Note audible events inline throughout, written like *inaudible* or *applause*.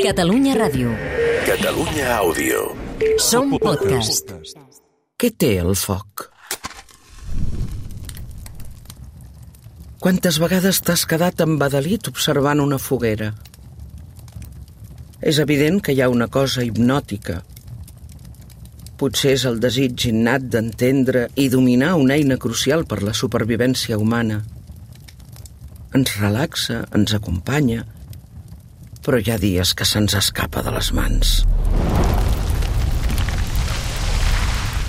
Catalunya Ràdio. Catalunya Àudio. Som podcast. Què té el foc? Quantes vegades t'has quedat embadalit observant una foguera? És evident que hi ha una cosa hipnòtica. Potser és el desig innat d'entendre i dominar una eina crucial per la supervivència humana. Ens relaxa, ens acompanya, però hi ha dies que se'ns escapa de les mans.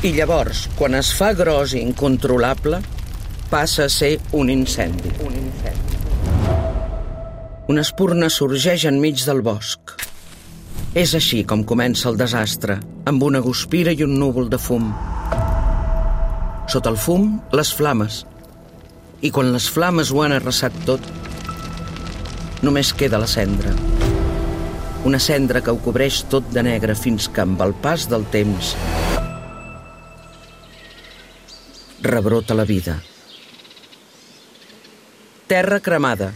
I llavors, quan es fa gros i incontrolable, passa a ser un incendi. Un incendi. Una espurna sorgeix enmig del bosc. És així com comença el desastre, amb una guspira i un núvol de fum. Sota el fum, les flames. I quan les flames ho han arrasat tot, només queda la cendra. Una cendra que ho cobreix tot de negre fins que, amb el pas del temps, rebrota la vida. Terra cremada.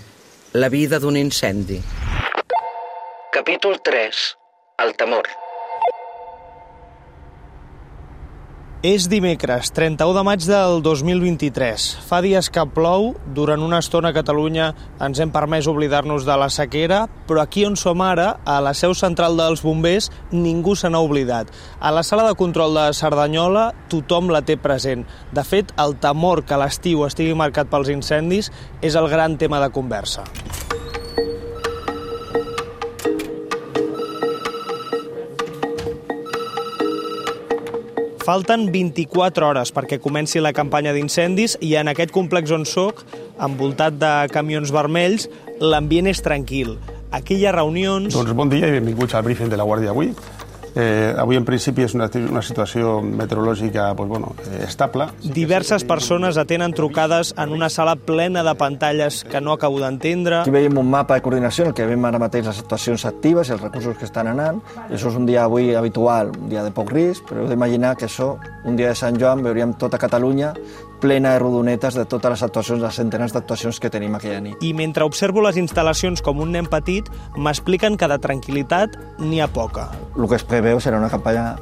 La vida d'un incendi. Capítol 3. El temor. És dimecres, 31 de maig del 2023. Fa dies que plou, durant una estona a Catalunya ens hem permès oblidar-nos de la sequera, però aquí on som ara, a la seu central dels bombers, ningú se n'ha oblidat. A la sala de control de Cerdanyola tothom la té present. De fet, el temor que l'estiu estigui marcat pels incendis és el gran tema de conversa. Falten 24 hores perquè comenci la campanya d'incendis i en aquest complex on soc, envoltat de camions vermells, l'ambient és tranquil. Aquí hi ha reunions... Doncs bon dia i benvinguts al briefing de la Guàrdia avui. Eh, avui, en principi, és una, una situació meteorològica pues, bueno, eh, estable. Diverses persones atenen trucades en una sala plena de pantalles que no acabo d'entendre. Aquí veiem un mapa de coordinació en el que veiem ara mateix les actuacions actives i els recursos que estan anant. I això és un dia avui habitual, un dia de poc risc, però heu d'imaginar que això, un dia de Sant Joan, veuríem tota Catalunya plena de rodonetes de totes les actuacions, les centenars d'actuacions que tenim aquella nit. I mentre observo les instal·lacions com un nen petit, m'expliquen que de tranquil·litat n'hi ha poca. El que es preveu serà una campanya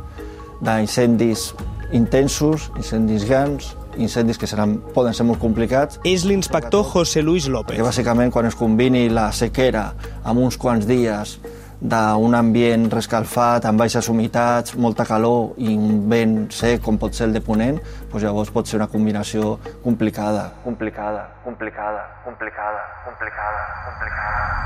d'incendis intensos, incendis grans, incendis que seran, poden ser molt complicats. És l'inspector José Luis López. Que bàsicament quan es combini la sequera amb uns quants dies d'un ambient rescalfat, amb baixes humitats, molta calor i un vent sec, com pot ser el de Ponent, doncs llavors pot ser una combinació complicada. Complicada, complicada, complicada, complicada, complicada.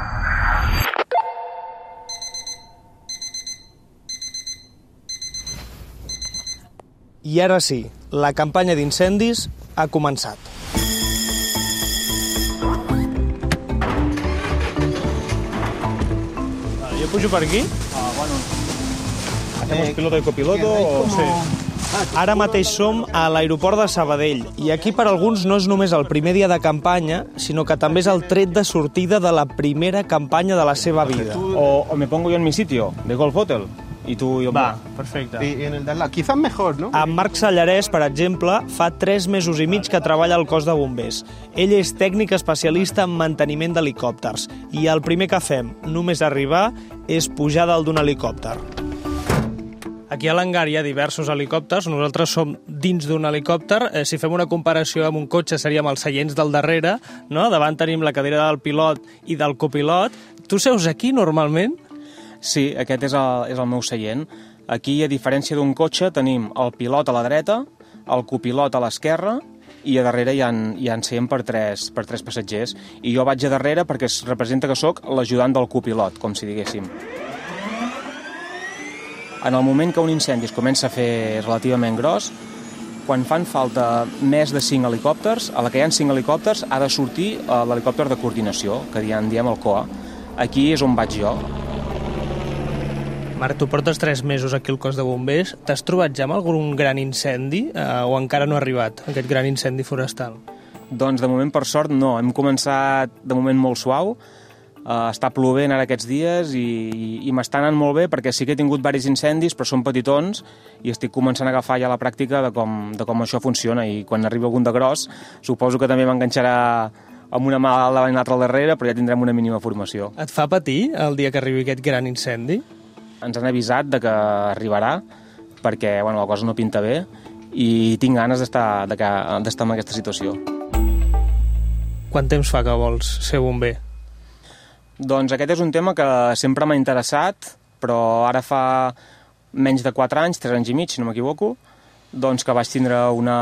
I ara sí, la campanya d'incendis ha començat. Pujo per aquí? Ah, bueno. ¿Hacemos piloto y copiloto o sí? Ara mateix som a l'aeroport de Sabadell i aquí per alguns no és només el primer dia de campanya, sinó que també és el tret de sortida de la primera campanya de la seva vida. O, o me pongo yo en mi sitio, de Golf Hotel, y tú y yo... Va, perfecte. Y, y en el lado. Quizás mejor, ¿no? En Marc Sallarès, per exemple, fa 3 mesos i mig que treballa al cos de bombers. Ell és tècnic especialista en manteniment d'helicòpters i el primer que fem, només arribar, és pujar dalt d'un helicòpter. Aquí a l'hangar hi ha diversos helicòpters, nosaltres som dins d'un helicòpter, eh, si fem una comparació amb un cotxe seríem els seients del darrere, no? davant tenim la cadira del pilot i del copilot. Tu seus aquí normalment? Sí, aquest és el, és el meu seient. Aquí, a diferència d'un cotxe, tenim el pilot a la dreta, el copilot a l'esquerra i a darrere hi ha, hi ha seient per tres, per tres passatgers. I jo vaig a darrere perquè es representa que sóc l'ajudant del copilot, com si diguéssim. En el moment que un incendi es comença a fer relativament gros, quan fan falta més de 5 helicòpters, a la que hi ha 5 helicòpters ha de sortir eh, l'helicòpter de coordinació, que en diem el COA. Aquí és on vaig jo. Marc, tu portes 3 mesos aquí al cos de bombers. T'has trobat ja amb algun gran incendi eh, o encara no ha arribat aquest gran incendi forestal? Doncs de moment, per sort, no. Hem començat de moment molt suau, Uh, està plovent ara aquests dies i, i, i m'està anant molt bé perquè sí que he tingut varis incendis però són petitons i estic començant a agafar ja la pràctica de com, de com això funciona i quan arribi algun de gros suposo que també m'enganxarà amb una mà davant i l'altra al darrere, però ja tindrem una mínima formació. Et fa patir el dia que arribi aquest gran incendi? Ens han avisat de que arribarà, perquè bueno, la cosa no pinta bé, i tinc ganes d'estar d'estar en aquesta situació. Quant temps fa que vols ser bomber? Doncs aquest és un tema que sempre m'ha interessat, però ara fa menys de 4 anys, 3 anys i mig, si no m'equivoco, doncs que vaig tindre una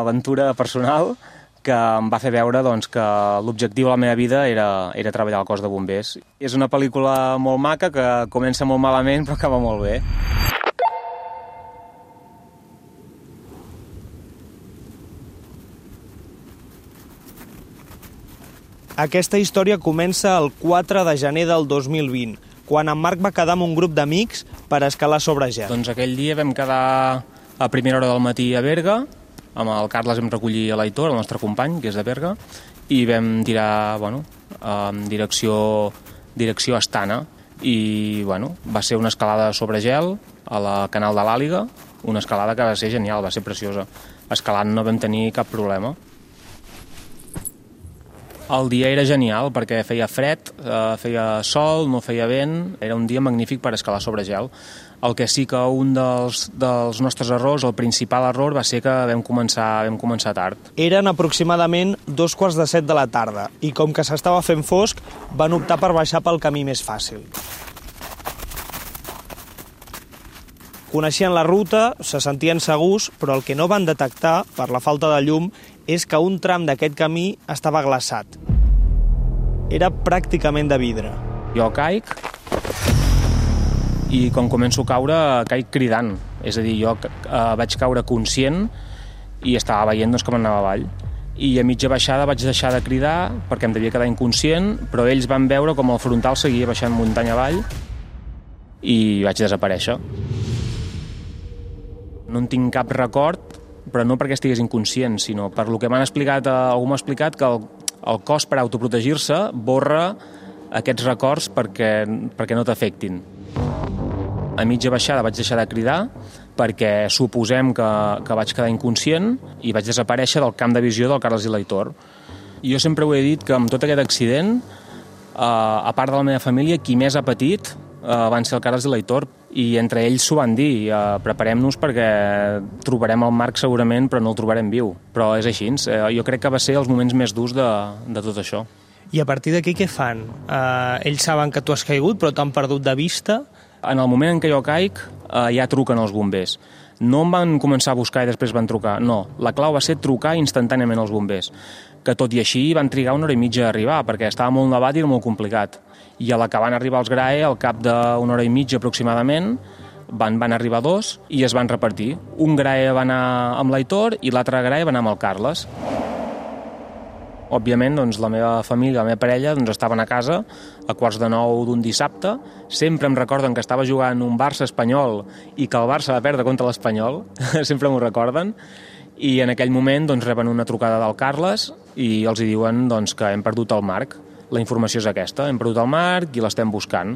aventura personal que em va fer veure doncs, que l'objectiu de la meva vida era, era treballar al cos de bombers. És una pel·lícula molt maca que comença molt malament *laughs* però acaba molt bé. Aquesta història comença el 4 de gener del 2020, quan en Marc va quedar amb un grup d'amics per escalar sobre gel. Doncs aquell dia vam quedar a primera hora del matí a Berga, amb el Carles vam recollir a l'Aitor, el nostre company, que és de Berga, i vam tirar, bueno, en direcció, direcció Astana, i bueno, va ser una escalada sobre gel a la canal de l'Àliga, una escalada que va ser genial, va ser preciosa. Escalant no vam tenir cap problema. El dia era genial perquè feia fred, eh, feia sol, no feia vent, era un dia magnífic per escalar sobre gel. El que sí que un dels, dels nostres errors, el principal error, va ser que vam començar, vam començar tard. Eren aproximadament dos quarts de set de la tarda i com que s'estava fent fosc, van optar per baixar pel camí més fàcil. Coneixien la ruta, se sentien segurs, però el que no van detectar, per la falta de llum, és que un tram d'aquest camí estava glaçat. Era pràcticament de vidre. Jo caic i quan començo a caure caic cridant. És a dir, jo eh, vaig caure conscient i estava veient doncs, com anava avall. I a mitja baixada vaig deixar de cridar perquè em devia quedar inconscient, però ells van veure com el frontal seguia baixant muntanya avall i vaig desaparèixer. No en tinc cap record però no perquè estigués inconscient, sinó per lo que m'han explicat, eh, algú m'ha explicat que el, el cos per autoprotegir-se borra aquests records perquè, perquè no t'afectin. A mitja baixada vaig deixar de cridar perquè suposem que, que vaig quedar inconscient i vaig desaparèixer del camp de visió del Carles i l'Aitor. Jo sempre ho he dit que amb tot aquest accident, eh, a part de la meva família, qui més ha patit eh, van ser el Carles i l'Aitor i entre ells s'ho van dir, eh, preparem-nos perquè trobarem el Marc segurament però no el trobarem viu, però és així eh, jo crec que va ser els moments més durs de, de tot això. I a partir d'aquí què fan? Eh, ells saben que tu has caigut però t'han perdut de vista? En el moment en què jo caic eh, ja truquen els bombers. No em van començar a buscar i després van trucar, no. La clau va ser trucar instantàniament als bombers, que tot i així van trigar una hora i mitja a arribar perquè estava molt nevat i era molt complicat i a la que van arribar els GRAE, al cap d'una hora i mitja aproximadament, van, van arribar dos i es van repartir. Un GRAE va anar amb l'Aitor i l'altre GRAE va anar amb el Carles. Òbviament, doncs, la meva família, la meva parella, doncs, estaven a casa a quarts de nou d'un dissabte. Sempre em recorden que estava jugant un Barça espanyol i que el Barça va perdre contra l'Espanyol. *laughs* Sempre m'ho recorden. I en aquell moment doncs, reben una trucada del Carles i els hi diuen doncs, que hem perdut el Marc. La informació és aquesta, hem perdut el Marc i l'estem buscant.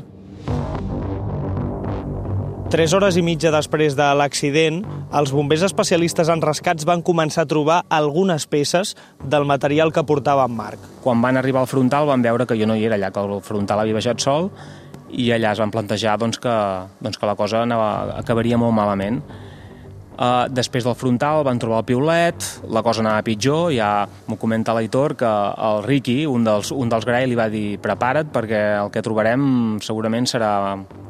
Tres hores i mitja després de l'accident, els bombers especialistes en rescats van començar a trobar algunes peces del material que portava en Marc. Quan van arribar al frontal van veure que jo no hi era allà, que el frontal havia baixat sol, i allà es van plantejar doncs, que, doncs, que la cosa anava, acabaria molt malament. Uh, després del frontal van trobar el piulet, la cosa anava pitjor, ja m'ho comenta l'Aitor que el Ricky, un dels, un dels Gray, li va dir prepara't perquè el que trobarem segurament serà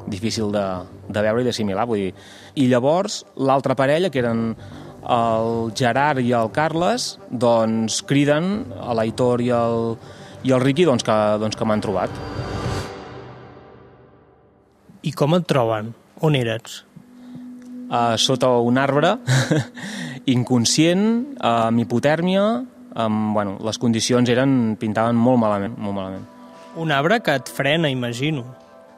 difícil de, de veure i d'assimilar. Vull dir. I llavors l'altra parella, que eren el Gerard i el Carles, doncs criden a l'Aitor i el, i el Ricky doncs, que, doncs, que m'han trobat. I com et troben? On eres? Uh, sota un arbre, *laughs* inconscient, amb hipotèrmia, amb, bueno, les condicions eren, pintaven molt malament, molt malament. Un arbre que et frena, imagino.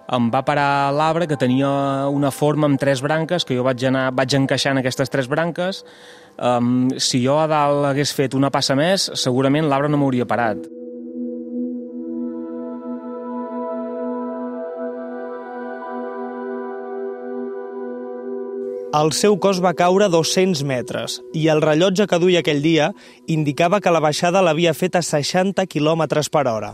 Em va parar l'arbre que tenia una forma amb tres branques, que jo vaig anar vaig encaixant aquestes tres branques. Um, si jo a dalt hagués fet una passa més, segurament l'arbre no m'hauria parat. El seu cos va caure 200 metres i el rellotge que duia aquell dia indicava que la baixada l'havia fet a 60 km per hora.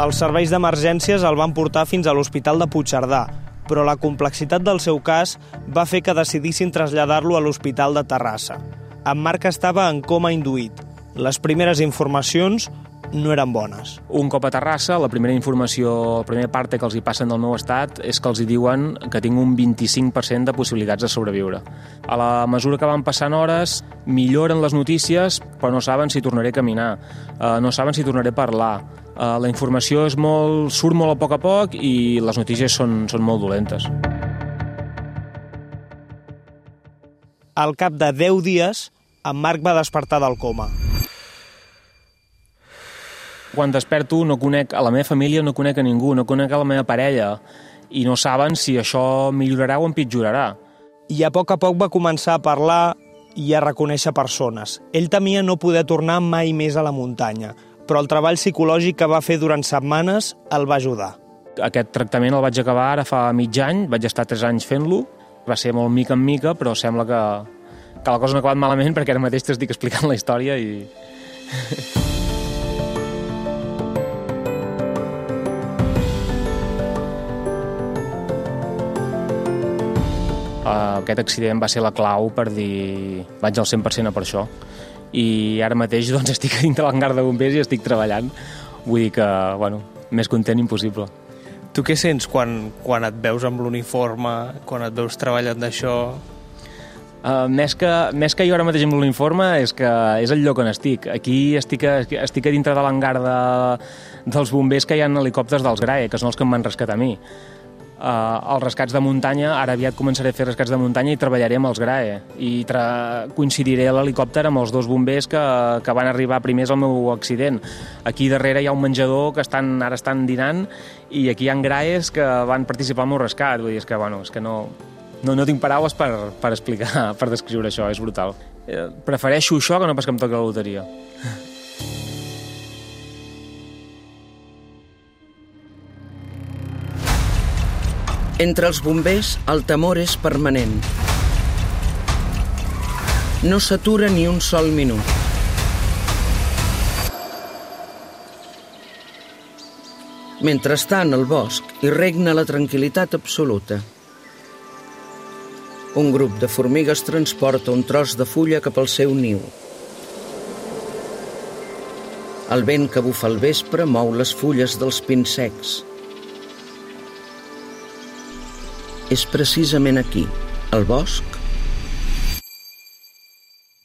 Els serveis d'emergències el van portar fins a l'Hospital de Puigcerdà, però la complexitat del seu cas va fer que decidissin traslladar-lo a l'Hospital de Terrassa. En Marc estava en coma induït. Les primeres informacions no eren bones. Un cop a Terrassa, la primera informació, la primera part que els hi passen del meu estat és que els hi diuen que tinc un 25% de possibilitats de sobreviure. A la mesura que van passant hores, milloren les notícies, però no saben si tornaré a caminar, eh, no saben si tornaré a parlar, Uh, la informació és molt, surt molt a poc a poc i les notícies són, són molt dolentes. Al cap de 10 dies, en Marc va despertar del coma. Quan desperto no conec a la meva família, no conec a ningú, no conec a la meva parella i no saben si això millorarà o empitjorarà. I a poc a poc va començar a parlar i a reconèixer persones. Ell temia no poder tornar mai més a la muntanya, però el treball psicològic que va fer durant setmanes el va ajudar. Aquest tractament el vaig acabar ara fa mig any, vaig estar tres anys fent-lo, va ser molt mica en mica, però sembla que, que la cosa no ha acabat malament perquè ara mateix t'estic explicant la història i... *laughs* aquest accident va ser la clau per dir vaig al 100% a per això i ara mateix doncs, estic a dintre l'hangar de bombers i estic treballant. Vull dir que, bueno, més content impossible. Tu què sents quan, quan et veus amb l'uniforme, quan et veus treballant d'això? Uh, més, que, més que jo ara mateix amb l'uniforme és que és el lloc on estic. Aquí estic a, estic a dintre de l'hangar de, dels bombers que hi ha helicòpters dels GRAE, que són els que em van rescatar a mi eh, els rescats de muntanya, ara aviat començaré a fer rescats de muntanya i treballaré amb els GRAE i tra coincidiré a l'helicòpter amb els dos bombers que, que van arribar primers al meu accident. Aquí darrere hi ha un menjador que estan, ara estan dinant i aquí hi ha GRAEs que van participar al meu rescat, vull dir, és que, bueno, és que no, no, no tinc paraules per, per explicar, *laughs* per descriure això, és brutal. Eh, prefereixo això que no pas que em toqui la loteria. Entre els bombers, el temor és permanent. No s'atura ni un sol minut. Mentrestant, al bosc hi regna la tranquil·litat absoluta. Un grup de formigues transporta un tros de fulla cap al seu niu. El vent que bufa al vespre mou les fulles dels pins secs. És precisament aquí, al bosc,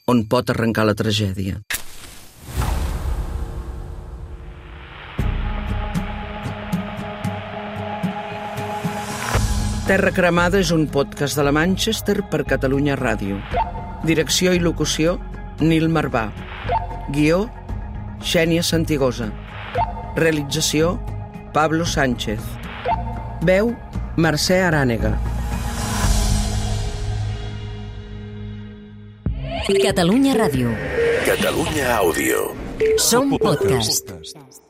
on pot arrencar la tragèdia. Terra Cremada és un podcast de la Manchester per Catalunya Ràdio. Direcció i locució, Nil Marvà. Guió, Xènia Santigosa. Realització, Pablo Sánchez. Veu, Mercè Arànega. Catalunya Ràdio. Catalunya Àudio. Som podcast.